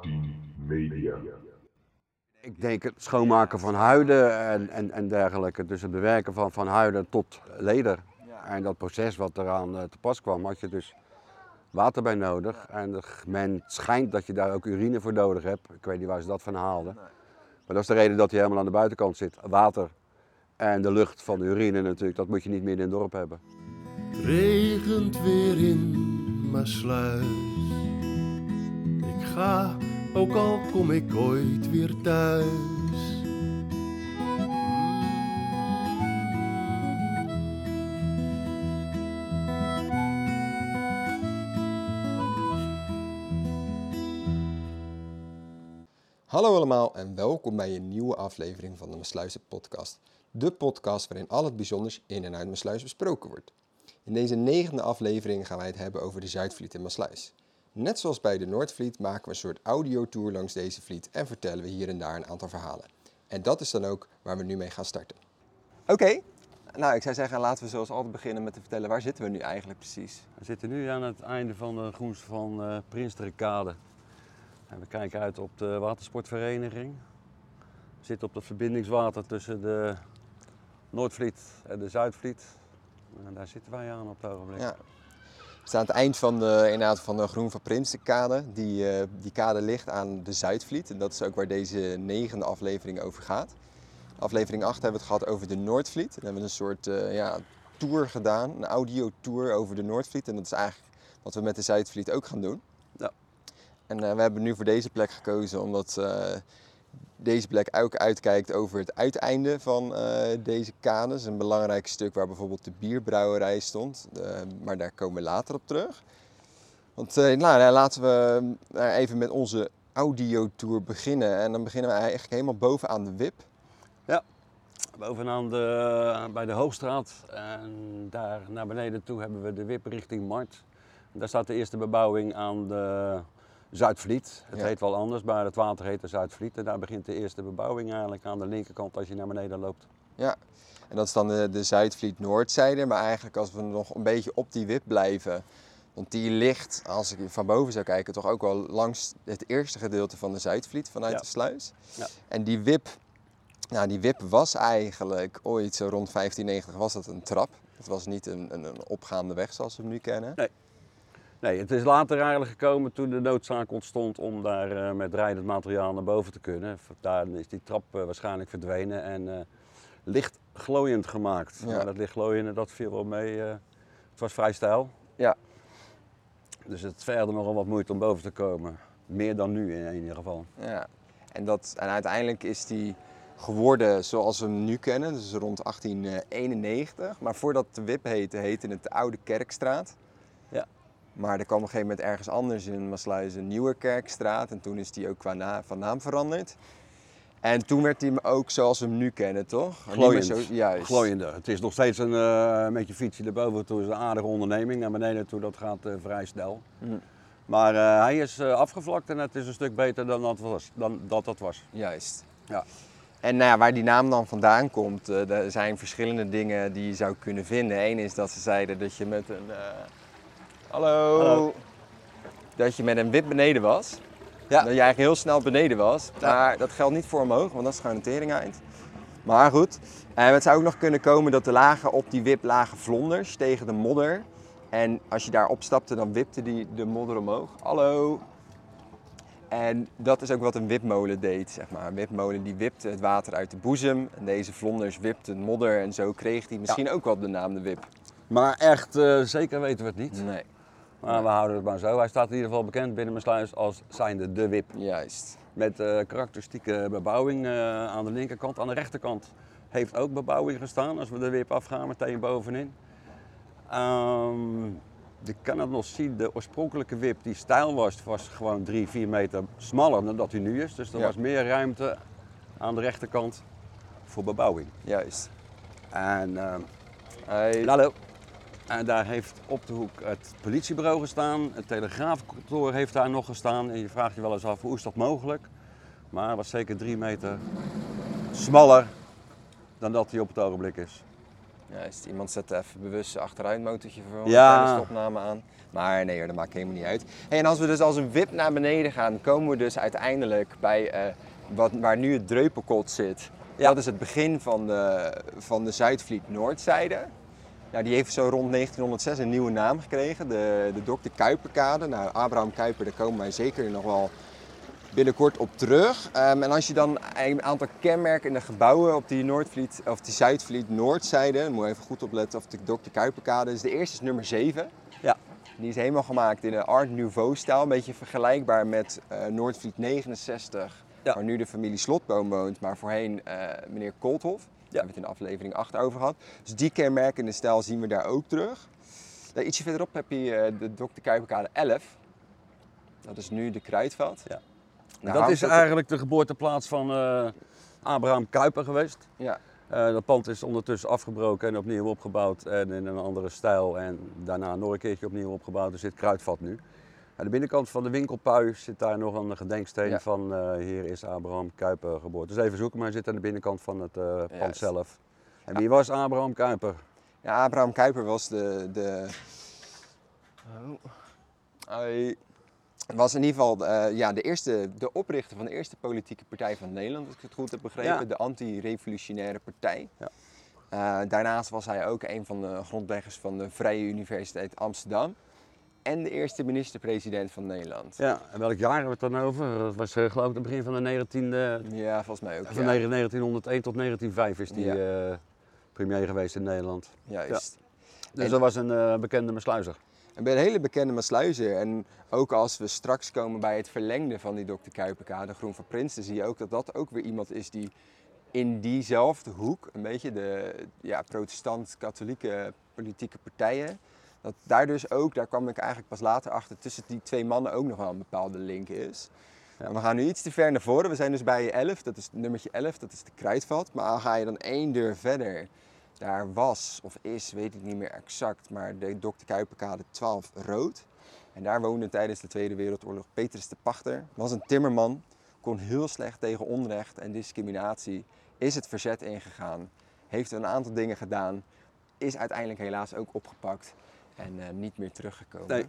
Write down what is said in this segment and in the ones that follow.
18 Media. Ik denk het schoonmaken van huiden en, en, en dergelijke. Dus het bewerken van, van huiden tot leder. En dat proces wat eraan eh, te pas kwam, had je dus water bij nodig. En de- men schijnt dat je daar ook urine voor nodig hebt. Ik weet niet waar ze dat van haalden. Maar dat is de reden dat hij helemaal aan de buitenkant zit. Water en de lucht van de urine natuurlijk, dat moet je niet meer in het dorp hebben. regent weer in Maasluis. Ik ga, ook al kom ik ooit weer thuis. Hallo allemaal en welkom bij een nieuwe aflevering van de Mesluizen podcast. De podcast waarin al het bijzonders in en uit Mesluis besproken wordt. In deze negende aflevering gaan wij het hebben over de Zuidvliet in Mesluis. Net zoals bij de Noordvliet maken we een soort audiotour langs deze vliet en vertellen we hier en daar een aantal verhalen. En dat is dan ook waar we nu mee gaan starten. Oké, nou ik zou zeggen laten we zoals altijd beginnen met te vertellen waar zitten we nu eigenlijk precies. We zitten nu aan het einde van de groens van uh, Prinsterenkade. En we kijken uit op de watersportvereniging. We zitten op het verbindingswater tussen de Noordvliet en de Zuidvliet. En daar zitten wij aan op het ogenblik. Ja. We staan aan het eind van de, inderdaad van de Groen van Prinsenkade. Die, eh, die kade ligt aan de Zuidvliet. En dat is ook waar deze negende aflevering over gaat. Aflevering 8 hebben we het gehad over de Noordvliet. En hebben we een soort eh, ja, tour gedaan, een audiotour over de Noordvliet. En dat is eigenlijk wat we met de Zuidvliet ook gaan doen. Ja. En eh, we hebben nu voor deze plek gekozen omdat deze plek ook uitkijkt over het uiteinde van eh, deze kade. Dat is een belangrijk stuk waar bijvoorbeeld de bierbrouwerij stond. Eh, maar daar komen we later op terug. Want eh, nou, nou, laten we eh, even met onze audiotour beginnen. En dan beginnen we eigenlijk helemaal bovenaan de wip. Bovenaan de, bij de Hoogstraat en daar naar beneden toe hebben we de wip richting Mart. Daar staat de eerste bebouwing aan de Zuidvliet. Het Ja. heet wel anders, maar het water heet de Zuidvliet. En daar begint de eerste bebouwing eigenlijk aan de linkerkant als je naar beneden loopt. Ja, en dat is dan de, de Zuidvliet Noordzijde. Maar eigenlijk als we nog een beetje op die wip blijven. Want die ligt, als ik van boven zou kijken, toch ook wel langs het eerste gedeelte van de Zuidvliet vanuit Ja. de sluis. Ja. En die wip, nou die wip was eigenlijk ooit zo rond 1590 was dat een trap. Het was niet een, een, een opgaande weg zoals we hem nu kennen. Nee, het is later eigenlijk gekomen toen de noodzaak ontstond om daar eh, met rijdend materiaal naar boven te kunnen. Daar is die trap eh, waarschijnlijk verdwenen en eh, licht glooiend gemaakt. Ja. Maar dat licht glooiende, dat viel wel mee. het was vrij stijl. Ja. Dus het verder nogal wat moeite om boven te komen. Meer dan nu in ieder geval. Ja. En, dat, en uiteindelijk is die geworden zoals we hem nu kennen, dus rond 1891. Maar voordat de WIP heette, heette het de Oude Kerkstraat. Ja. Maar er kwam op een gegeven moment ergens anders in Maasluis een Nieuwe Kerkstraat. En toen is die ook qua na, van naam veranderd. En toen werd die ook zoals we hem nu kennen, toch? Glooiend. Zo, juist. Glooiende. Het is nog steeds een, eh, met je fietsje erboven toe is een aardige onderneming. Naar beneden toe, dat gaat eh, vrij snel. Mm. Maar eh, hij is afgevlakt en het is een stuk beter dan dat was. Dan dat, dat was. Juist. Ja. En nou ja, waar die naam dan vandaan komt, er zijn verschillende dingen die je zou kunnen vinden. Eén is dat ze zeiden dat je met een. Eh, Hallo. Hallo. Dat je met een wip beneden was. Ja. Dat je eigenlijk heel snel beneden was. Ja. Maar dat geldt niet voor omhoog, want dat is gewoon een tering eind. Maar goed. En het zou ook nog kunnen komen dat de lagen op die wip lagen vlonders tegen de modder. En als je daar opstapte, dan wipte die de modder omhoog. Hallo. En dat is ook wat een wipmolen deed, zeg maar. Een wipmolen die wipte het water uit de boezem. En deze vlonders wipten modder en zo kreeg hij misschien ook wel de naam de wip. Maar echt eh, zeker weten we het niet. Nee, Maar we houden het maar zo. Hij staat in ieder geval bekend binnen mijn sluis als zijnde de wip. juist. Met eh, karakteristieke bebouwing eh, aan de linkerkant. Aan de rechterkant heeft ook bebouwing gestaan. Als we de wip afgaan, meteen bovenin. Ehm, je kan het nog zien, de oorspronkelijke wip die stijl was, was gewoon 3, 4 meter smaller dan dat hij nu is. Dus er Ja. was meer ruimte aan de rechterkant voor bebouwing. Juist. En, ehm, Hij- hallo. En daar heeft op de hoek het politiebureau gestaan, het telegraafkantoor heeft daar nog gestaan. En je vraagt je wel eens af, hoe is dat mogelijk? Maar het was zeker drie meter smaller dan dat hij op het ogenblik is. Juist, iemand zet even bewust zijn achteruitmotortje voor Ja. tijdens de opname aan. Maar nee hoor, dat maakt helemaal niet uit. Hey, en als we dus als een wip naar beneden gaan, komen we dus uiteindelijk bij eh, wat, waar nu het Dreupelkot zit. Ja. Dat is het begin van de, van de Zuidvliet Noordzijde. Nou, die heeft zo rond 1906 een nieuwe naam gekregen, de, de Dr. Kuiperkade. Nou, Abraham Kuiper, daar komen wij zeker nog wel binnenkort op terug. Ehm, en als je dan een aantal kenmerkende gebouwen op die, Noordvliet, of die Zuidvliet Noordzijde, dan moet je even goed opletten of de Dr. Kuiperkade is. De eerste is nummer 7. Ja. Die is helemaal gemaakt in een Art Nouveau stijl, een beetje vergelijkbaar met eh, Noordvliet 69, Ja. waar nu de familie Slotboom woont, maar voorheen eh, meneer Koolthof. Daar hebben we het in de aflevering 8 over gehad. Dus die kenmerkende stijl zien we daar ook terug. Nou, ietsje verderop heb je eh, de Dr. Kuiperkade 11. Dat is nu de Kruidvat. Ja. Nou, dat is eigenlijk de geboorteplaats van eh, Abraham Kuyper geweest. Ja, Eh, dat pand is ondertussen afgebroken en opnieuw opgebouwd en in een andere stijl. En daarna nog een keertje opnieuw opgebouwd. Er zit kruidvat nu. Aan de binnenkant van de winkelpui zit daar nog een gedenksteen Ja. van eh, hier is Abraham Kuyper geboren. Dus even zoeken, maar hij zit aan de binnenkant van het eh, pand zelf. En wie was Abraham Kuyper? Ja, Abraham Kuyper was de. de... Hij was in ieder geval eh, ja, de, eerste, de oprichter van de eerste politieke partij van Nederland, als ik het goed heb begrepen. Ja. De anti-revolutionaire partij. Ja. Daarnaast was hij ook een van de grondleggers van de Vrije Universiteit Amsterdam. En de eerste minister-president van Nederland. Ja, en welk jaar hebben we het dan over? Dat was eh, geloof ik het begin van de 19e, Ja, volgens mij ook. van ja. 1901 tot 1905 is die Ja. eh, premier geweest in Nederland. Juist. Dus En- dat was een eh, bekende mesluizer. Ik ben een hele bekende Maasluizer. En ook als we straks komen bij het verlengde van die Dr. Kuiperkade, Groen van Prinsen, zie je ook dat dat ook weer iemand is die in diezelfde hoek, een beetje de ja, protestant-katholieke politieke partijen, dat daar dus ook, daar kwam ik eigenlijk pas later achter, tussen die twee mannen ook nog wel een bepaalde link is. Ja. We gaan nu iets te ver naar voren. We zijn dus bij 11, dat is nummertje 11, dat is de kruidvat. Maar ga je dan één deur verder, daar was of is, weet ik niet meer exact, maar de Dr. Kuiperkade 12 rood. En daar woonde tijdens de Tweede Wereldoorlog Petrus de Pachter. Was een timmerman, kon heel slecht tegen onrecht en discriminatie. Is het verzet ingegaan, heeft een aantal dingen gedaan, is uiteindelijk helaas ook opgepakt en eh, niet meer teruggekomen. Nee.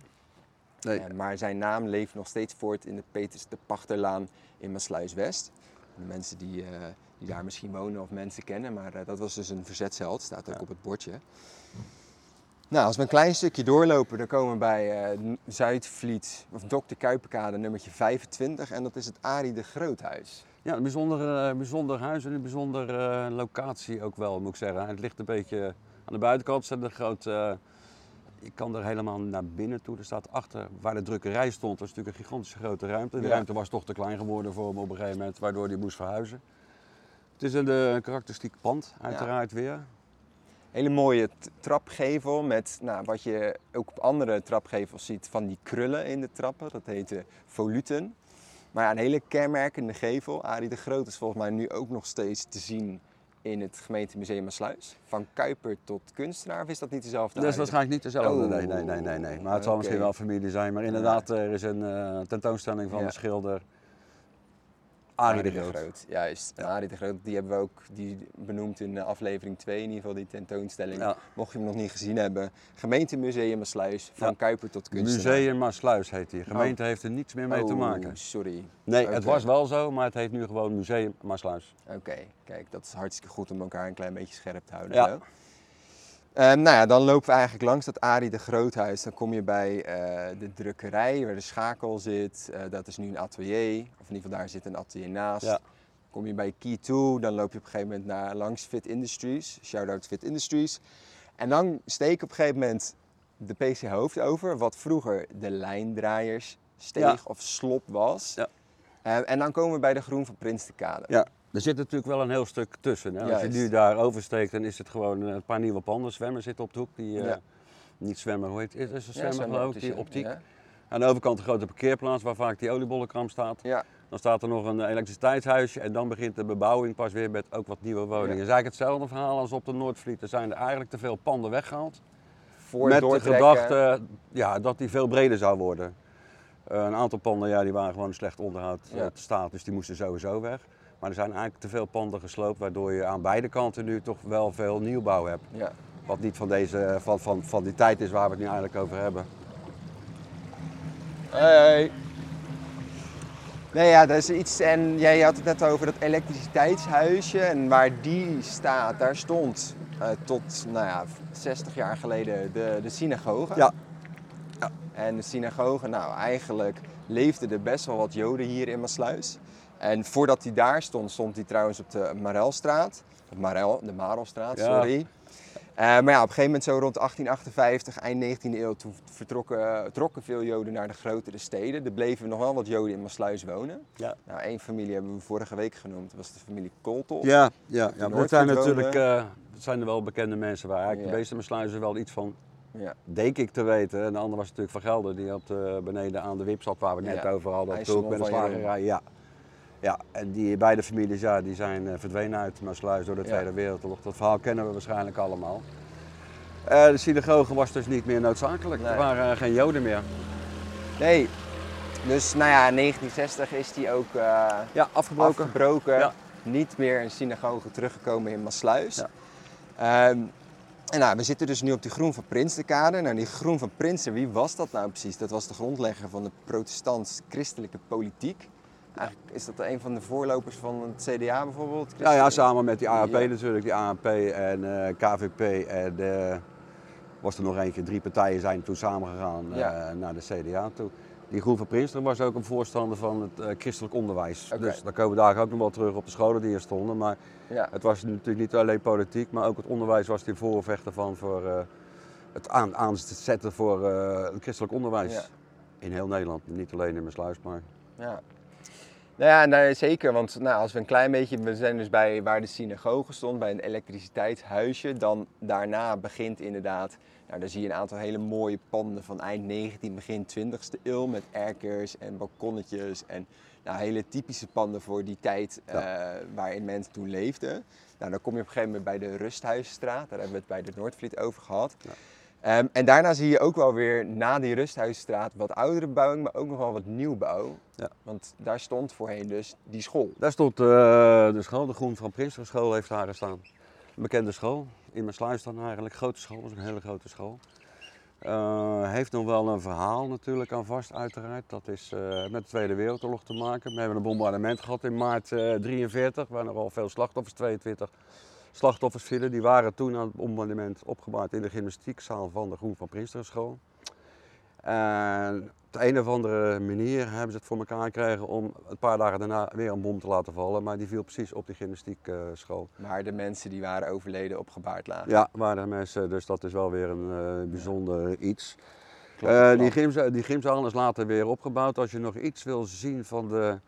Nee. Maar zijn naam leeft nog steeds voort in de Petrus de Pachterlaan in Maasluis West. De mensen die, eh, die daar misschien wonen of mensen kennen, maar eh, dat was dus een verzetsheld, staat ook Ja. op het bordje. Nou, als we een klein stukje doorlopen, dan komen we bij Zuidvliet, of Dr. Kuiperkade nummertje 25 en dat is het Arie de Groothuis. Ja, een bijzonder, bijzonder huis en een bijzondere locatie ook wel, moet ik zeggen. Het ligt een beetje aan de buitenkant, staat een groot... je kan er helemaal naar binnen toe. Er staat achter, waar de drukkerij stond, dat is natuurlijk een gigantische grote ruimte. De Ja. ruimte was toch te klein geworden voor hem op een gegeven moment, waardoor hij moest verhuizen. Het is een eh, karakteristiek pand, uiteraard weer. Hele mooie trapgevel met nou, wat je ook op andere trapgevels ziet van die krullen in de trappen. Dat heet voluten. Maar ja, een hele kenmerkende gevel. Arie de Groot is volgens mij nu ook nog steeds te zien in het gemeentemuseum Maasluis. Van Kuiper tot kunstenaar, of is dat niet dezelfde Dat is waarschijnlijk niet dezelfde, Oh. nee, nee, nee, nee, nee. Maar het zal misschien wel familie zijn. Maar inderdaad, er is een eh, tentoonstelling van Ja. de schilder Arie de Groot. Juist. En Ja. Arie de Groot, die hebben we ook die benoemd in eh, aflevering 2, in ieder geval die tentoonstelling. Ja. Mocht je hem nog niet gezien hebben. Gemeentemuseum Maasluis, van Ja. Kuiper tot kunstenaar. Museum Maasluis heet die. De gemeente heeft er niets meer mee te Oh, maken. sorry. Nee, het was wel zo, maar het heet nu gewoon Museum Maasluis. Oké, kijk, dat is hartstikke goed om elkaar een klein beetje scherp te houden. Ja. Zo. Ehm, nou ja, dan lopen we eigenlijk langs dat Arie de Groothuis. Dan kom je bij eh, de drukkerij waar de schakel zit. Eh, dat is nu een atelier, of in ieder geval daar zit een atelier naast. Ja. Kom je bij Key 2, dan loop je op een gegeven moment naar, langs Fit Industries. Shout-out Fit Industries. En dan steek ik op een gegeven moment de PC Hoofd over, wat vroeger de lijndraaiers steeg Ja. of slop was. Ja. Eh, en dan komen we bij de Groen van Prinstenkade. Ja, er zit natuurlijk wel een heel stuk tussen. Hè? Als je nu daar oversteekt, dan is het gewoon een paar nieuwe panden. Zwemmen zit op de hoek. Die, eh. Niet zwemmen, hoe heet het? Is een zwemmen geloof ik, die optiek. Aan de overkant een grote parkeerplaats waar vaak die oliebollenkram staat. Ja, Dan staat er nog een elektriciteitshuisje en dan begint de bebouwing pas weer met ook wat nieuwe woningen. Ja. Het is eigenlijk hetzelfde verhaal als op de Noordvliet. Er zijn er eigenlijk te veel panden weggehaald. voor met de gedachte ja, dat die veel breder zou worden. Eh, een aantal panden ja, die waren gewoon slecht onderhoud eh, Ja. te staat, dus die moesten sowieso weg. Maar er zijn eigenlijk te veel panden gesloopt, waardoor je aan beide kanten nu toch wel veel nieuwbouw hebt. Ja. Wat niet van, deze, van, van, van die tijd is waar we het nu eigenlijk over hebben. Hey. Nee, ja, dat is iets. En jij had het net over dat elektriciteitshuisje. En waar die staat, daar stond eh, tot nou ja, 60 jaar geleden de, de synagoge. Ja. En de synagoge, nou eigenlijk leefden er best wel wat Joden hier in Maasluis. En voordat hij daar stond, stond hij trouwens op de Marelstraat. Marel, de Marelstraat, Ja. sorry. Eh, maar ja, op een gegeven moment zo rond 1858, eind 19e eeuw, toen vertrokken, trokken veel Joden naar de grotere steden. Er bleven nog wel wat Joden in Maasluis wonen. Ja. Nou, één familie hebben we vorige week genoemd, dat was de familie Kolthoff. Ja, ja, ja. Dat zijn natuurlijk dat zijn er wel bekende mensen waar eigenlijk Ja. de meeste besluiten wel iets van, Ja. denk ik te weten. En de ander was natuurlijk Van Gelder, die had eh, beneden aan de wip zat waar we het net Ja. over hadden. Op de hoek bij de slagerij. Ja. Ja, en die beide families ja, die zijn eh, verdwenen uit Maasluis door de Ja. Tweede Wereldoorlog. Dat verhaal kennen we waarschijnlijk allemaal. Eh, de synagoge was dus niet meer noodzakelijk. Nee. Er waren eh, geen Joden meer. Nee, dus nou ja, in 1960 is die ook Ja, afgebroken. afgebroken. Ja. Niet meer een synagoge teruggekomen in Maasluis. Ja. Ehm, en nou, we zitten dus nu op die Groen van Prinsenkade. Nou, die Groen van Prinsen, wie was dat nou precies? Dat was de grondlegger van de protestants-christelijke politiek. Eigenlijk is dat een van de voorlopers van het CDA bijvoorbeeld? Ja, ja, samen met die AAP Ja. natuurlijk, die AAP en eh, KVP en eh, was er nog eentje. Drie partijen zijn toen samengegaan eh, Ja. naar de CDA toe. Die Groen van Prinster was ook een voorstander van het eh, christelijk onderwijs. Dus daar komen we daar ook nog wel terug op de scholen die hier stonden. Maar Ja. het was natuurlijk niet alleen politiek, maar ook het onderwijs was die voorvechter van voor eh, het aan, aanzetten voor eh, het christelijk onderwijs. In heel Nederland, niet alleen in Maasluis, maar Ja. Nou ja, nou, zeker. Want nou, als we een klein beetje, we zijn dus bij waar de synagoge stond, bij een elektriciteitshuisje. Dan daarna begint inderdaad, nou, daar zie je een aantal hele mooie panden van eind 19, begin 20e eeuw. Met erkers en balkonnetjes en nou, hele typische panden voor die tijd eh, waarin mensen toen leefden. Nou, dan kom je op een gegeven moment bij de Rusthuisstraat, daar hebben we het bij de Noordvliet over gehad. Ja. Ehm, en daarna zie je ook wel weer na die Rusthuisstraat wat oudere bebouwing, maar ook nog wel wat nieuwbouw. Ja. Want daar stond voorheen dus die school. Daar stond eh, de school, de Groen van Prinsen school heeft daar gestaan. Een bekende school, in mijn sluis dan eigenlijk, grote school, dat is een hele grote school. Eh, heeft nog wel een verhaal natuurlijk aan vast uiteraard. Dat is eh, met de Tweede Wereldoorlog te maken. We hebben een bombardement gehad in maart 1943, waar nogal veel slachtoffers, 22 slachtoffers vielen. Die waren toen aan het bombardement opgebouwd in de gymnastiekzaal van de Groen van Prinsen school. En op de een of andere manier hebben ze het voor elkaar gekregen om een paar dagen daarna weer een bom te laten vallen. Maar die viel precies op die gymnastiekschool. Waar de mensen die waren overleden opgebaard lagen. Ja, waren mensen, dus dat is wel weer een eh, bijzonder iets. Klopt, Eh, die, gymza die gymzaal is later weer opgebouwd. Als je nog iets wil zien van, de,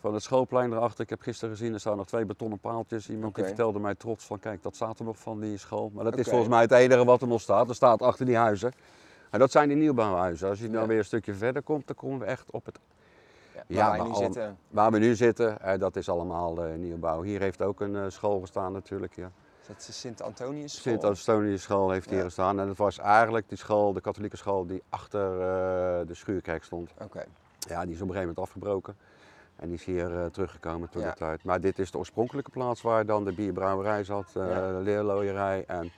van het schoolplein erachter. Ik heb gisteren gezien, er staan nog twee betonnen paaltjes. Iemand die vertelde mij trots van, kijk, dat staat er nog van die school. Maar dat is volgens mij het enige wat er nog staat. Er staat achter die huizen. En dat zijn die nieuwbouwhuizen. Als je nou Ja. weer een stukje verder komt, dan komen we echt op het Ja, Ja, waar maar nu al- zitten. Waar we nu zitten, eh, dat is allemaal eh, nieuwbouw. Hier heeft ook een eh, school gestaan natuurlijk. Ja. Is dat de Sint-Antonius school? Sint-Antonius school heeft hier gestaan. En dat was eigenlijk die school, de katholieke school, die achter de schuurkerk stond. Oké. Ja, die is op een gegeven moment afgebroken. En die is hier eh, teruggekomen toen Ja. de tijd. Maar dit is de oorspronkelijke plaats waar dan de bierbrouwerij zat, eh, Ja. de leerlooierij. En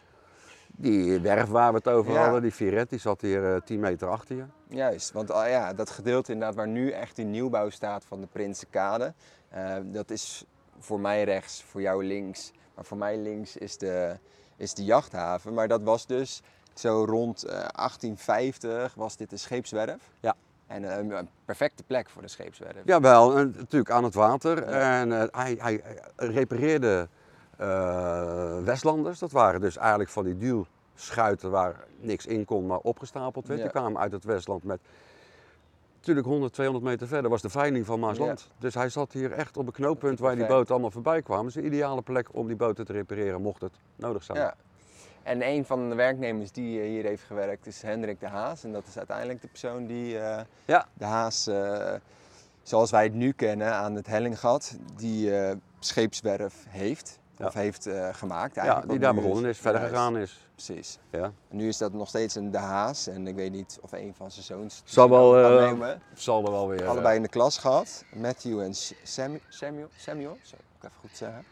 die werf waar we het over Ja. hadden, die Firet, die zat hier eh 10 meter achter je. Juist, want ah ja, dat gedeelte inderdaad waar nu echt die nieuwbouw staat van de Prinsenkade, dat is voor mij rechts, voor jou links. Maar voor mij links is de, is de jachthaven. Maar dat was dus zo rond eh, 1850 was dit de scheepswerf. Ja. En eh, een perfecte plek voor de scheepswerf. Jawel, en natuurlijk aan het water. Ja. En eh, hij, hij repareerde eh, Westlanders. Dat waren dus eigenlijk van die duwschuiten waar niks in kon, maar opgestapeld werd. Ja. Die kwamen uit het Westland met... Natuurlijk 100, 200 meter verder was de veiling van Maasland. Dus hij zat hier echt op een knooppunt waar die boten allemaal voorbij kwamen. Het is een ideale plek om die boten te repareren, mocht het nodig zijn. En een van de werknemers die eh, hier heeft gewerkt is Hendrik de Haas. En dat is uiteindelijk de persoon die eh, Ja. de Haas, eh, zoals wij het nu kennen, aan het Hellinggat, die scheepswerf heeft. Ja. Of heeft gemaakt. Ja, die daar begonnen is, verder gegaan is. Precies. Ja. En nu is dat nog steeds een de Haas. En ik weet niet of een van zijn zoons het Zal wel, nemen. Zal er wel weer... Allebei in de klas gehad. Matthew en Samuel. Samuel, moet ik even goed zeggen.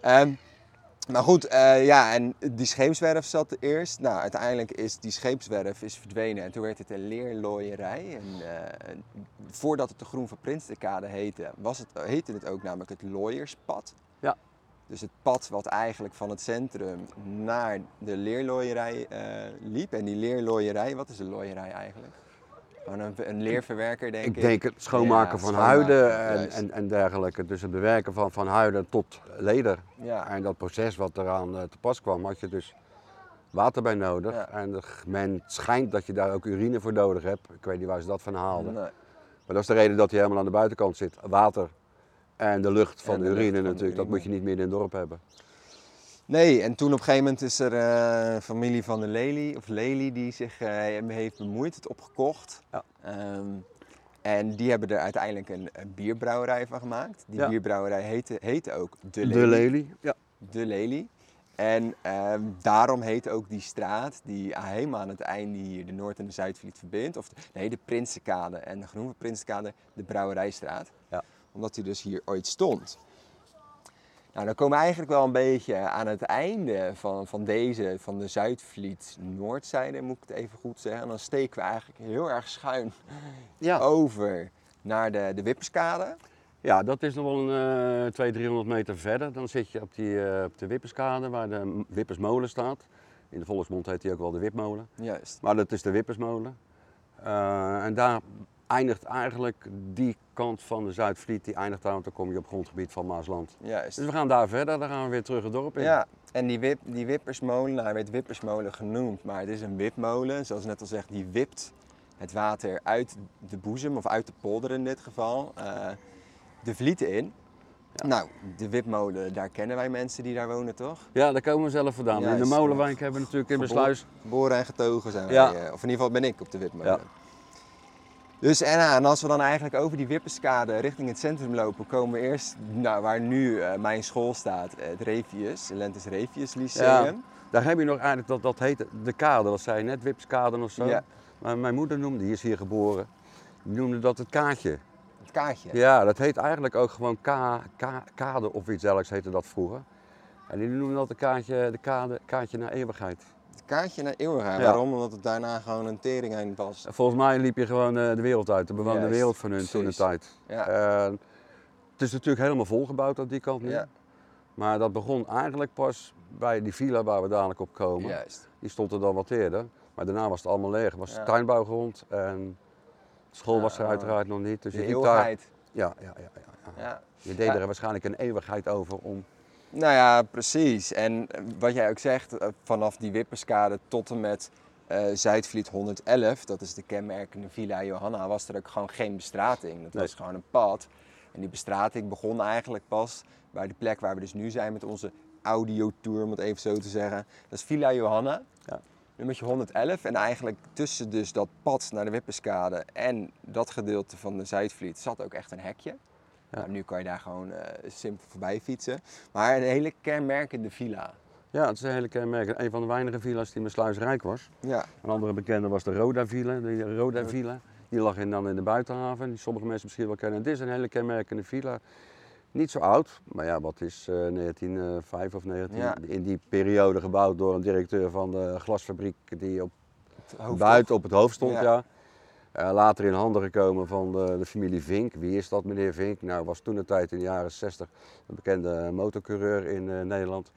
Ehm, Maar goed, eh, ja, en die scheepswerf zat er eerst. Nou, uiteindelijk is die scheepswerf is verdwenen en toen werd het een leerlooierij. En, eh, voordat het de Groen van Prinstenkade heette, was het, heette het ook namelijk het Looierspad. Ja. Dus het pad wat eigenlijk van het centrum naar de leerlooierij eh, liep. En die leerlooierij, wat is een looierij eigenlijk? Gewoon een, een leerverwerker, denk ik. Ik denk het schoonmaken Ja, van schoonmaken, huiden en, en, en dergelijke. Dus het bewerken van, van huiden tot leder. Ja. En dat proces wat eraan eh, te pas kwam, had je dus water bij nodig. Ja. En men schijnt dat je daar ook urine voor nodig hebt. Ik weet niet waar ze dat van haalden. Nee. Maar dat is de reden dat hij helemaal aan de buitenkant zit. Water en de lucht van En de, de lucht urine natuurlijk. Dat moet je niet midden in het dorp hebben. Nee, en toen op een gegeven moment is er een familie van de Lely, of Lely, die zich eh, heeft bemoeid, het opgekocht. Ja. Ehm, en die hebben er uiteindelijk een, een bierbrouwerij van gemaakt. Die Ja. bierbrouwerij heette, heette ook De Lely. De lelie. Ja. De Lely. En ehm, daarom heet ook die straat, die helemaal aan het einde hier de Noord- en de Zuidvliet verbindt, of de, nee, de Prinsenkade en de Groene Prinsenkade, de Brouwerijstraat. Ja. Omdat die dus hier ooit stond. Nou, dan komen we eigenlijk wel een beetje aan het einde van, van deze, van de Zuidvliet Noordzijde, moet ik het even goed zeggen. En dan steken we eigenlijk heel erg schuin Ja. over naar de, de Wipperskade. ja, dat is nog wel een eh 200, 300 meter verder. Dan zit je op, die, eh, op de Wipperskade waar de Wippersmolen staat. In de volksmond heet die ook wel de Wipmolen. Juist. Maar dat is de Wippersmolen. Eh, en daar eindigt eigenlijk die kant van de Zuidvliet, die eindigt daar, want dan kom je op grondgebied van Maasland. Juist. Dus we gaan daar verder, dan gaan we weer terug het dorp in. Ja, en die, wip, die wippersmolen, nou, hij werd wippersmolen genoemd, maar het is een wipmolen. Zoals net al zeg, die wipt het water uit de boezem, of uit de polder in dit geval, eh, de vlieten in. Nou, de wipmolen, daar kennen wij mensen die daar wonen, toch? Ja, daar komen we zelf vandaan. in de Molenwijk ja. hebben we natuurlijk in de Gebo- sluis. Geboren en getogen zijn wij, Ja. eh, of in ieder geval ben ik op de wipmolen. Dus en, en als we dan eigenlijk over die Wipperskade richting het centrum lopen, komen we eerst nou, waar nu eh, mijn school staat, het Revius, het Lentes Revius Lyceum. Ja. Daar heb je nog eigenlijk, dat, dat heet de kade, dat zei je net, Wipskade of zo. Ja. Maar mijn moeder noemde, die is hier geboren, die noemde dat het kaartje. Het kaartje. Ja, dat heet eigenlijk ook gewoon ka, ka- kade of iets dergelijks heette dat vroeger. En die noemden dat de kaartje, de kade, kaartje naar eeuwigheid. Kaartje naar eeuwigheid. Ja. Waarom? Omdat het daarna gewoon een tering heen was. En Volgens mij liep je gewoon eh, de wereld uit, de bewoonde Juist, wereld van hun toen de tijd. Ja. En het is natuurlijk helemaal volgebouwd aan die kant nu. Ja. Maar dat begon eigenlijk pas bij die villa waar we dadelijk op komen. Juist. Die stond er dan wat eerder. Maar daarna was het allemaal leeg. Het was Ja. tuinbouwgrond en school was er Ja. uiteraard nog niet. Dus je liep daar. eeuwigheid. Ja, ja, ja, ja, ja. Ja. Je deed er waarschijnlijk een eeuwigheid over om. Nou ja, precies. En eh, wat jij ook zegt, eh, vanaf die Wipperskade tot en met eh, Zuidvliet 111, dat is de kenmerkende Villa Johanna, was er ook gewoon geen bestrating. Dat Nee. was gewoon een pad. En die bestrating begon eigenlijk pas bij de plek waar we dus nu zijn met onze audiotour, om het even zo te zeggen. Dat is Villa Johanna. Ja. Nummertje 111 en eigenlijk tussen dus dat pad naar de Wipperskade en dat gedeelte van de Zuidvliet zat ook echt een hekje. Ja. Nou, nu kan je daar gewoon eh, simpel voorbij fietsen. Maar een hele kenmerkende villa. Ja, het is een hele kenmerk. Een van de weinige villa's die met sluisrijk was. Ja, Een andere bekende was de Roda Villa. De Roda Villa. Die lag in, dan in de buitenhaven. Die sommige mensen misschien wel kennen. Dit is een hele kenmerkende villa. Niet zo oud, maar ja, wat is eh 1905 of 19? Ja. In die periode gebouwd door een directeur van de glasfabriek die op buiten op het hoofd stond, Ja. ja. Eh, later in handen gekomen van de, de familie Vink. Wie is dat, meneer Vink? Nou, was toen de tijd in de jaren 60 een bekende motorcoureur in eh, Nederland.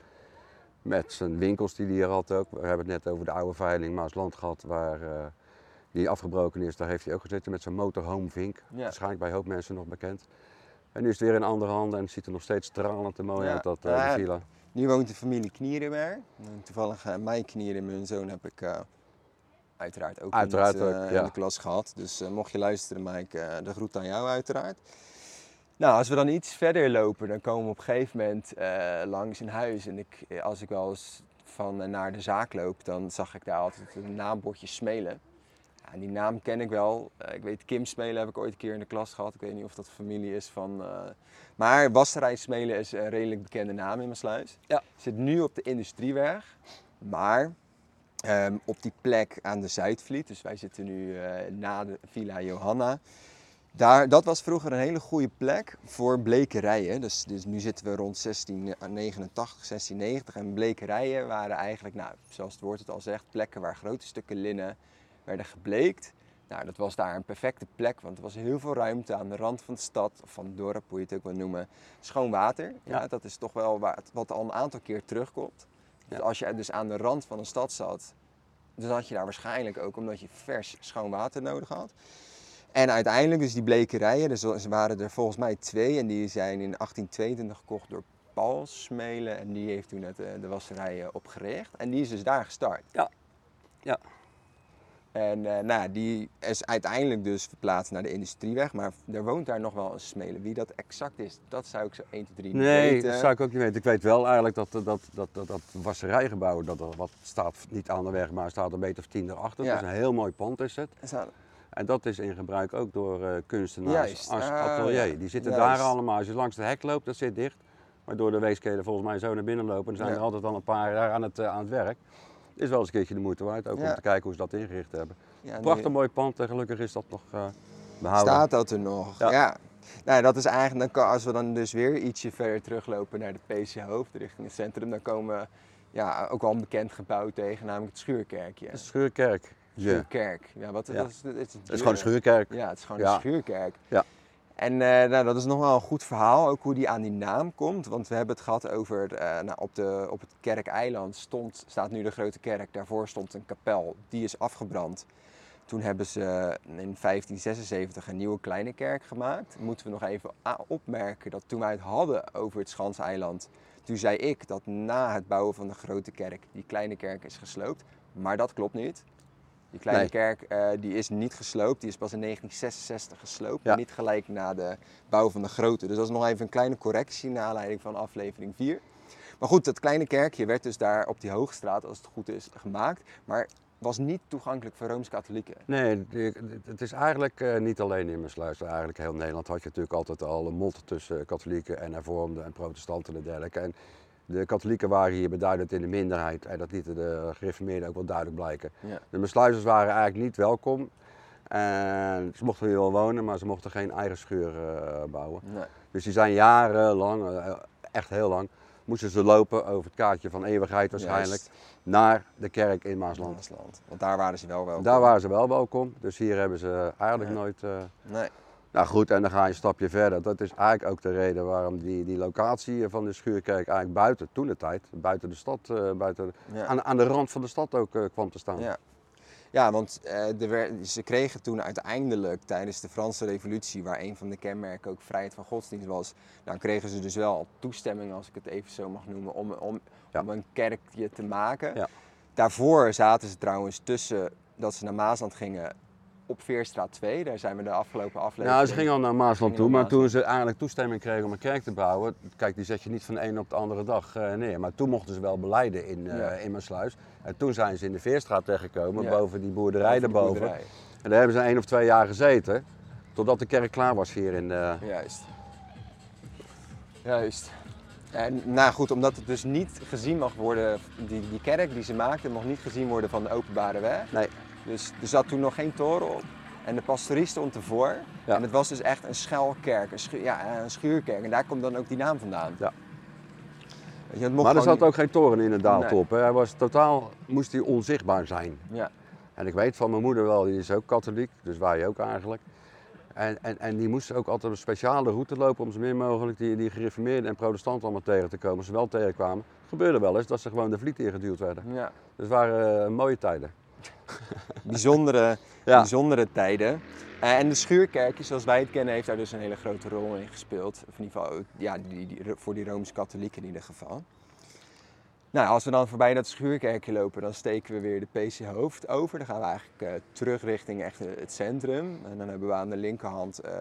Met zijn winkels die hij hier had ook. We hebben het net over de oude veiling Maasland gehad, waar eh, die afgebroken is. Daar heeft hij ook gezeten met zijn motorhome Vink. Ja. Waarschijnlijk bij een hoop mensen nog bekend. En nu is het weer in andere handen en het ziet er nog steeds stralend en mooi Ja. uit, dat Ja, villa. Nu woont de familie Knierenberg. En Toevallig eh, mijn Knieren en mijn zoon heb ik uiteraard ook, Uiteraard in, het, ook, eh, ja. in de klas gehad. Dus eh, mocht je luisteren, Mike, eh, de groet aan jou uiteraard. Nou, als we dan iets verder lopen, dan komen we op een gegeven moment langs een huis. En ik, als ik wel eens van naar de zaak loop, dan zag ik daar altijd een naambordje Smelen. Ja, en die naam ken ik wel. Ik weet Kim Smelen heb ik ooit een keer in de klas gehad. Ik weet niet of dat familie is van... Maar Wasserij Smelen is een redelijk bekende naam in mijn sluis. Ja. Zit nu op de Industrieweg. Maar ehm, op die plek aan de Zuidvliet, dus wij zitten nu eh, na de Villa Johanna. Daar, dat was vroeger een hele goede plek voor blekerijen. Dus, dus nu zitten we rond 1689, 1690 en blekerijen waren eigenlijk, nou, zoals het woord het al zegt, plekken waar grote stukken linnen werden gebleekt. Nou, dat was daar een perfecte plek, want er was heel veel ruimte aan de rand van de stad, of van het dorp, hoe je het ook wil noemen. Schoon water, ja. Ja. dat is toch wel wa- wat al een aantal keer terugkomt. Dus als je dus aan de rand van een stad zat, dan had je daar waarschijnlijk ook omdat je vers schoon water nodig had. En uiteindelijk dus die blekerijen, dus er waren er volgens mij twee en die zijn in 1822 gekocht door Paul Smelen en die heeft toen het, eh, de wasserij opgericht en die is dus daar gestart. Ja. Ja. En eh, nou, die is uiteindelijk dus verplaatst naar de industrieweg, maar er woont daar nog wel een Smelen. Wie dat exact is, dat zou ik zo 1, 2, 3 niet Nee, weten. dat zou ik ook niet weten. Ik weet wel eigenlijk dat dat, dat, dat, dat, wasserijgebouw, dat er wat staat niet aan de weg, maar staat een meter of tien erachter. Ja. Dat is een heel mooi pand is het. En dat is in gebruik ook door eh, kunstenaars Juist. als Ah, atelier. Die zitten Juist. daar allemaal. Als je langs de hek loopt, dat zit dicht. Maar door de weeskelen volgens mij zo naar binnen lopen. Dan zijn Ja. er altijd al een paar daar aan het, eh, aan het werk. Is wel eens een keertje de moeite waard, ook Ja. om te kijken hoe ze dat ingericht hebben. ja, Prachtig mooi pand en gelukkig is dat nog eh, behouden. Staat dat er nog? Ja. Ja. Nou, dat is eigenlijk, als we dan dus weer ietsje verder teruglopen naar de PC Hoofd richting het centrum, dan komen we ja, ook wel een bekend gebouw tegen, namelijk het Schuurkerkje. Het Schuurkerk. Schuurkerk. Ja, wat dat is, het is, Het is gewoon een schuurkerk. Ja, het is gewoon een schuurkerk. Ja. En eh, nou, dat is nog wel een goed verhaal, ook hoe die aan die naam komt. Want we hebben het gehad over, eh, nou, op, de, op het kerkeiland stond, staat nu de grote kerk. Daarvoor stond een kapel, die is afgebrand. Toen hebben ze in 1576 een nieuwe kleine kerk gemaakt. Moeten we nog even opmerken dat toen wij het hadden over het Schanseiland, toen zei ik dat na het bouwen van de grote kerk die kleine kerk is gesloopt. Maar dat klopt niet. Die kleine Nee. kerk eh, die is niet gesloopt, die is pas in 1966 gesloopt. Ja. Niet gelijk na de bouw van de grote. Dus dat is nog even een kleine correctie naar aanleiding van aflevering 4. Maar goed, dat kleine kerkje werd dus daar op die Hoogstraat, als het goed is, gemaakt. Maar was niet toegankelijk voor Rooms-Katholieken. Nee, het is eigenlijk eh, niet alleen in Mersluis. Eigenlijk heel Nederland had je natuurlijk altijd al een mot tussen katholieken en hervormden en protestanten en dergelijke. En de katholieken waren hier beduidend in de minderheid en dat lieten de gereformeerden ook wel duidelijk blijken. Ja. De Mersluizers waren eigenlijk niet welkom. En ze mochten hier wel wonen, maar ze mochten geen eigen schuur eh, bouwen. Nee. Dus die zijn jarenlang, eh, echt heel lang, moesten ze lopen over het kaartje van eeuwigheid waarschijnlijk, Juist. naar de kerk in Maasland. Maasland. Want daar waren ze wel welkom. Daar waren ze wel welkom, dus hier hebben ze eigenlijk nooit. eh, Nee. Nou goed, en dan ga je een stapje verder. Dat is eigenlijk ook de reden waarom die, die locatie van de schuurkerk eigenlijk buiten, toen de tijd, buiten de stad, eh, buiten, Ja. aan, aan de rand van de stad ook eh, kwam te staan. Ja. Ja, want er werd- ze kregen toen uiteindelijk tijdens de Franse Revolutie, waar een van de kenmerken ook vrijheid van godsdienst was, nou kregen ze dus wel toestemming, als ik het even zo mag noemen, om, om, Ja. om een kerkje te maken. Ja. Daarvoor zaten ze trouwens tussen dat ze naar Maasland gingen op Veerstraat 2. Daar zijn we de afgelopen aflevering. Nou, ze gingen al naar Maasland toe, maar toen ze eigenlijk toestemming kregen om een kerk te bouwen, kijk, die zet je niet van de een op de andere dag eh, neer. Maar toen mochten ze wel beleiden in, eh Ja. in Maassluis. En toen zijn ze in de Veerstraat terechtgekomen, Ja. boven die boerderij daarboven. boerderij. En daar hebben ze één of twee jaar gezeten, totdat de kerk klaar was hier in de... Juist. Juist. En nou goed, omdat het dus niet gezien mag worden, die, die kerk die ze maakten, mag niet gezien worden van de openbare weg. Nee, Dus er zat toen nog geen toren op. En de pastorie stond ervoor. Ja. En het was dus echt een schuilkerk, een, schu ja, een schuurkerk. En daar komt dan ook die naam vandaan. Ja. Weet je, het mocht maar er zat ook geen toren in het Nee. daaltop. hè. Hij was totaal, moest hij onzichtbaar zijn. Ja. En ik weet van mijn moeder wel, die is ook katholiek, dus wij ook eigenlijk. En, en, en die moesten ook altijd een speciale route lopen om zo min mogelijk die, die gereformeerden en protestanten allemaal tegen te komen. Als ze wel tegenkwamen, gebeurde wel eens dat ze gewoon de vliet ingeduwd werden. ja. Dus het waren eh, mooie tijden. Bijzondere, Ja. bijzondere tijden. Eh, en de schuurkerkje, zoals wij het kennen, heeft daar dus een hele grote rol in gespeeld. Of in ieder geval ja, die, die, voor die Rooms-Katholieken in ieder geval. Nou, als we dan voorbij dat schuurkerkje lopen, dan steken we weer de PC Hoofd over. Dan gaan we eigenlijk eh, terug richting echt het centrum. En dan hebben we aan de linkerhand eh,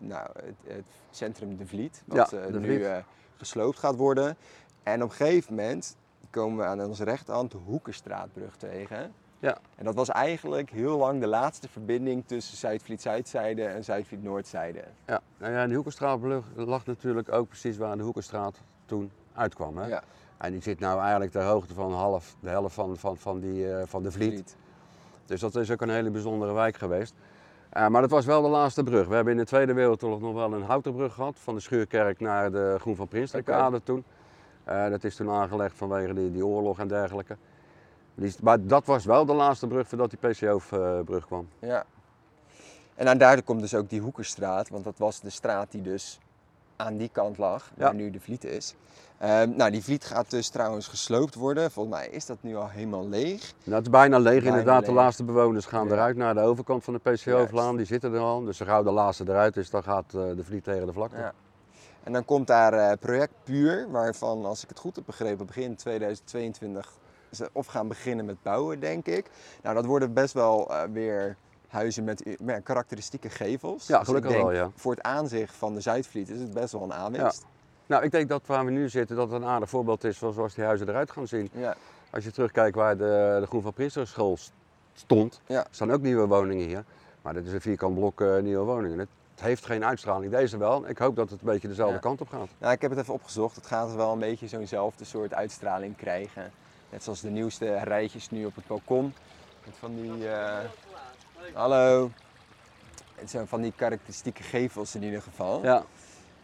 nou, het, het centrum De Vliet, wat Ja, De nu Vliet. gesloopt gaat worden. En op een gegeven moment komen we aan onze rechterhand de Hoekerstraatbrug tegen. Ja. En dat was eigenlijk heel lang de laatste verbinding tussen Zuidvliet-Zuidzijde en Zuidvliet-Noordzijde. Ja, nou ja, die Hoekenstraat lag natuurlijk ook precies waar de Hoekenstraat toen uitkwam. Hè? Ja, En die zit nou eigenlijk ter hoogte van half, de helft van, van, van, die, eh, van de Vliet. Dus dat is ook een hele bijzondere wijk geweest. Eh, maar dat was wel de laatste brug. We hebben in de Tweede Wereldoorlog nog wel een houten brug gehad. Van de Schuurkerk naar de Groen van Prinstenkade toen. Eh, dat is toen aangelegd vanwege die, die oorlog en dergelijke. Is- maar dat was wel de laatste brug voordat die PCO-brug kwam. Ja. En aan daardoor komt dus ook die Hoekerstraat, want dat was de straat die dus aan die kant lag, waar Ja. nu de Vliet is. Ehm, nou, die Vliet gaat dus trouwens gesloopt worden. Volgens mij is dat nu al helemaal leeg. Nou, het is bijna leeg Bijna inderdaad. De laatste bewoners gaan Ja. eruit naar de overkant van de Juist. PCO-laan. Die zitten er al. Dus zo gauw de laatste eruit is, dan gaat eh, de vliet tegen de vlakte. Ja. En dan komt daar eh, project Puur, waarvan, als ik het goed heb begrepen, begin 2022 ze of gaan beginnen met bouwen, denk ik. Nou, dat worden best wel eh, weer huizen met, met karakteristieke gevels. Ja, Dus gelukkig ik denk, wel, ja. Voor het aanzicht van de Zuidvliet is het best wel een aanwinst. Nou, ik denk dat waar we nu zitten, dat het een aardig voorbeeld is van zoals die huizen eruit gaan zien. Ja. Als je terugkijkt waar de, de Groen van Prinsterschool st- stond, Ja. staan ook nieuwe woningen hier. Maar dit is een vierkant blok eh, nieuwe woningen. Het heeft geen uitstraling. Deze wel. Ik hoop dat het een beetje dezelfde Ja. kant op gaat. Nou, ik heb het even opgezocht. Het gaat wel een beetje zo'nzelfde soort uitstraling krijgen. Net zoals de nieuwste rijtjes nu op het balkon. Met van die. eh, Hallo. Het zijn van die karakteristieke gevels in ieder geval. Ja,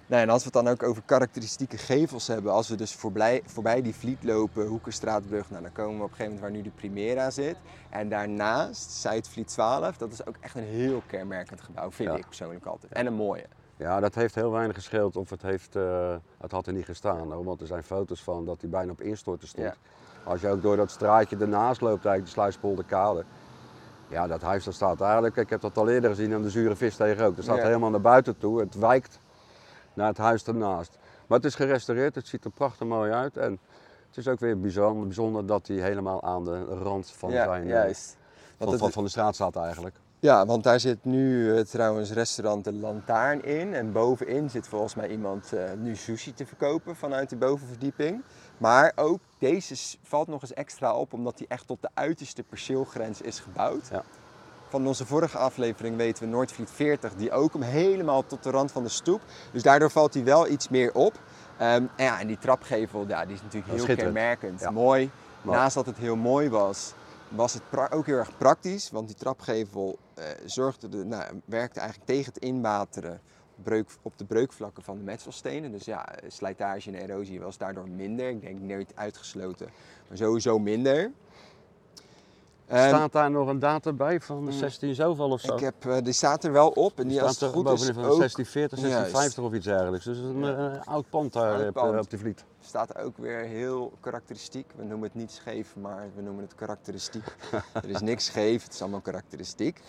Nou, en als we het dan ook over karakteristieke gevels hebben, als we dus voorbij, voorbij die Vliet lopen, Hoekerstraatbrug, nou, dan komen we op een gegeven moment waar nu de Primera zit. En daarnaast, Zuidvliet 12, dat is ook echt een heel kenmerkend gebouw, vind Ja. ik persoonlijk altijd. En een mooie. ja, dat heeft heel weinig gescheeld of het heeft, eh, het had er niet gestaan. hoor, Want er zijn foto's van dat hij bijna op instorten stond. Ja. Als je ook door dat straatje ernaast loopt, eigenlijk de Sluispolderkade. Ja, dat huis dat staat eigenlijk, ik heb dat al eerder gezien aan de zure vis tegen ook. Dat staat Ja. helemaal naar buiten toe. Het wijkt naar het huis ernaast. Maar het is gerestaureerd, het ziet er prachtig mooi uit. En het is ook weer bijzonder, bijzonder dat hij helemaal aan de rand van, ja, zijn, eh, juist. Van, van de straat staat eigenlijk. Ja, want daar zit nu eh, trouwens restaurant De Lantaarn in. En bovenin zit volgens mij iemand eh, nu sushi te verkopen vanuit de bovenverdieping. Maar ook deze valt nog eens extra op omdat die echt tot de uiterste perceelgrens is gebouwd. Ja. Van onze vorige aflevering weten we Noordvliet 40, die ook hem helemaal tot de rand van de stoep. Dus daardoor valt hij wel iets meer op. Ehm, en, ja, en die trapgevel, ja, die is natuurlijk heel kenmerkend. Ja. Mooi. Naast dat het heel mooi was, was het ook heel erg praktisch. Want die trapgevel eh, zorgde de, nou, werkte eigenlijk tegen het inwateren breuk, op de breukvlakken van de metselstenen. Dus ja, slijtage en erosie was daardoor minder. Ik denk nooit uitgesloten, maar sowieso minder. Ehm, Staat daar nog een datum bij van de 16 zoveel of zo? ik heb, eh, die staat er wel op en die als staat het er goed is bovenin van ook, 1640, Juist. 1650 of iets dergelijks. Dus is een eh, oud pand daar Oud op, pand. eh, op de Vliet. staat ook weer heel karakteristiek. We noemen het niet scheef, maar we noemen het karakteristiek. er is niks scheef, het is allemaal karakteristiek.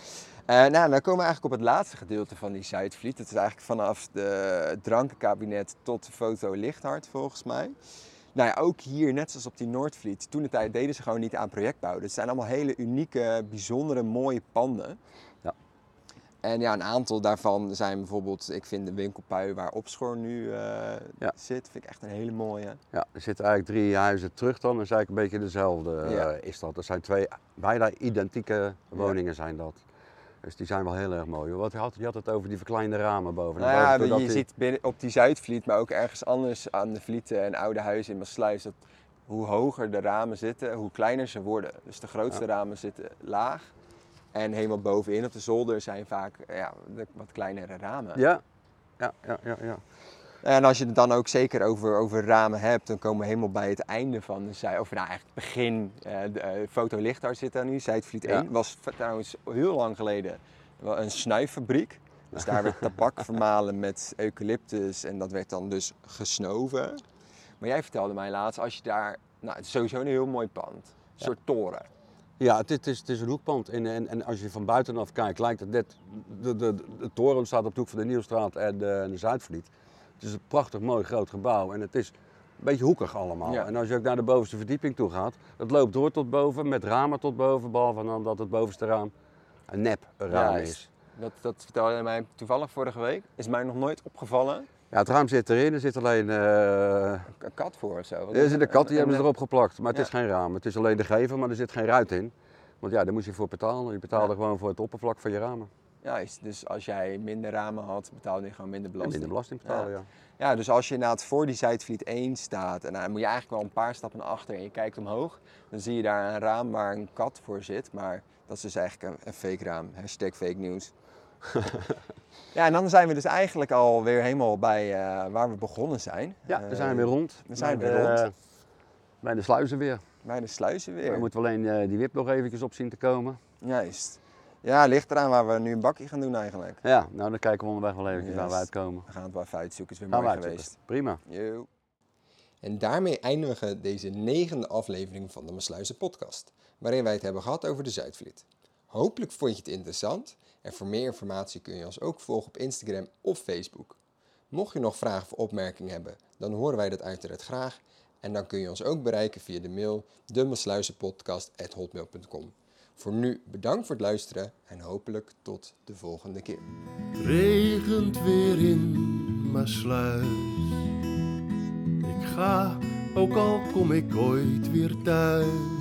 Eh, nou, dan komen we eigenlijk op het laatste gedeelte van die Zuidvliet. Het is eigenlijk vanaf de het drankenkabinet tot de foto Lichthart volgens mij. Nou ja, ook hier, net zoals op die Noordvliet, toen de tijd deden ze gewoon niet aan projectbouw. Dus het zijn allemaal hele unieke, bijzondere, mooie panden. Ja. En ja, een aantal daarvan zijn bijvoorbeeld, ik vind de winkelpui waar Opschoor nu eh, Ja. zit, vind ik echt een hele mooie. Ja, er zitten eigenlijk drie huizen terug dan. Dat is eigenlijk een beetje dezelfde eh, Ja. is dat. Er zijn twee bijna identieke woningen zijn dat. Dus die zijn wel heel erg mooi. Wat je had, je had het over die verkleinde ramen boven. Nou ja, boven je die- ziet binnen, op die Zuidvliet, maar ook ergens anders aan de Vlieten en oude huizen in Maasluis, dat hoe hoger de ramen zitten, hoe kleiner ze worden. Dus de grootste ramen zitten laag en helemaal bovenin op de zolder zijn vaak ja, wat kleinere ramen. Ja, ja, ja, ja. ja. En als je het dan ook zeker over, over ramen hebt, dan komen we helemaal bij het einde van de Zuid, of nou eigenlijk het begin. eh de eh, Foto Lichthart zit daar nu, Zuidvliet Ja. 1. Was trouwens heel lang geleden een snuiffabriek. Dus daar werd tabak vermalen met eucalyptus en dat werd dan dus gesnoven. Maar jij vertelde mij laatst, als je daar, nou het is sowieso een heel mooi pand, een soort toren. Ja, het, is- het, is, het is een hoekpand. En, en, en als je van buitenaf kijkt, lijkt het net. De, de, de toren staat op de hoek van de Nieuwstraat en de, en de Zuidvliet. Het is een prachtig mooi groot gebouw en het is een beetje hoekig allemaal. Ja. En als je ook naar de bovenste verdieping toe gaat, het loopt door tot boven met ramen tot boven, behalve dan dat het bovenste raam een nep raam is. Dat, dat vertelde mij toevallig vorige week. Is mij nog nooit opgevallen. Ja, het raam zit erin, er zit alleen. eh, Een kat voor of zo. Wat er is zit een kat, die hebben ze erop geplakt. Maar het Ja. is geen raam. Het is alleen de gevel, maar er zit geen ruit in. Want ja, daar moest je voor betalen. Je betaalde gewoon voor het oppervlak van je ramen. Juist, dus als jij minder ramen had, betaalde je gewoon minder En belasting. minder belasting betalen, ja. Ja, dus als je inderdaad voor die Zuidvliet 1 staat, en dan moet je eigenlijk wel een paar stappen naar achter en je kijkt omhoog, dan zie je daar een raam waar een kat voor zit. Maar dat is dus eigenlijk een, een fake raam. Hashtag fake news. ja, en dan zijn we dus eigenlijk alweer helemaal bij eh, waar we begonnen zijn. Ja, we zijn Eh, weer rond. we zijn Bij weer de- rond. Bij de sluizen weer. Bij de sluizen weer. We moeten alleen eh, die wip nog eventjes op zien te komen. Juist. Ja, ligt eraan waar we nu een bakje gaan doen eigenlijk. Ja, nou dan kijken we onderweg wel eventjes waar we uitkomen. We gaan het wel even uitzoeken, is weer Gaan mooi geweest. Prima. Yo. En daarmee eindigen we deze negende aflevering van de Masluizen podcast, waarin wij het hebben gehad over de Zuidvliet. Hopelijk vond je het interessant en voor meer informatie kun je ons ook volgen op Instagram of Facebook. Mocht je nog vragen of opmerkingen hebben, dan horen wij dat uiteraard graag en dan kun je ons ook bereiken via de mail demasluizenpodcast.hotmail.com. Voor nu bedankt voor het luisteren en hopelijk tot de volgende keer. Regent weer in Maasluis. Ik ga, ook al kom ik ooit weer thuis.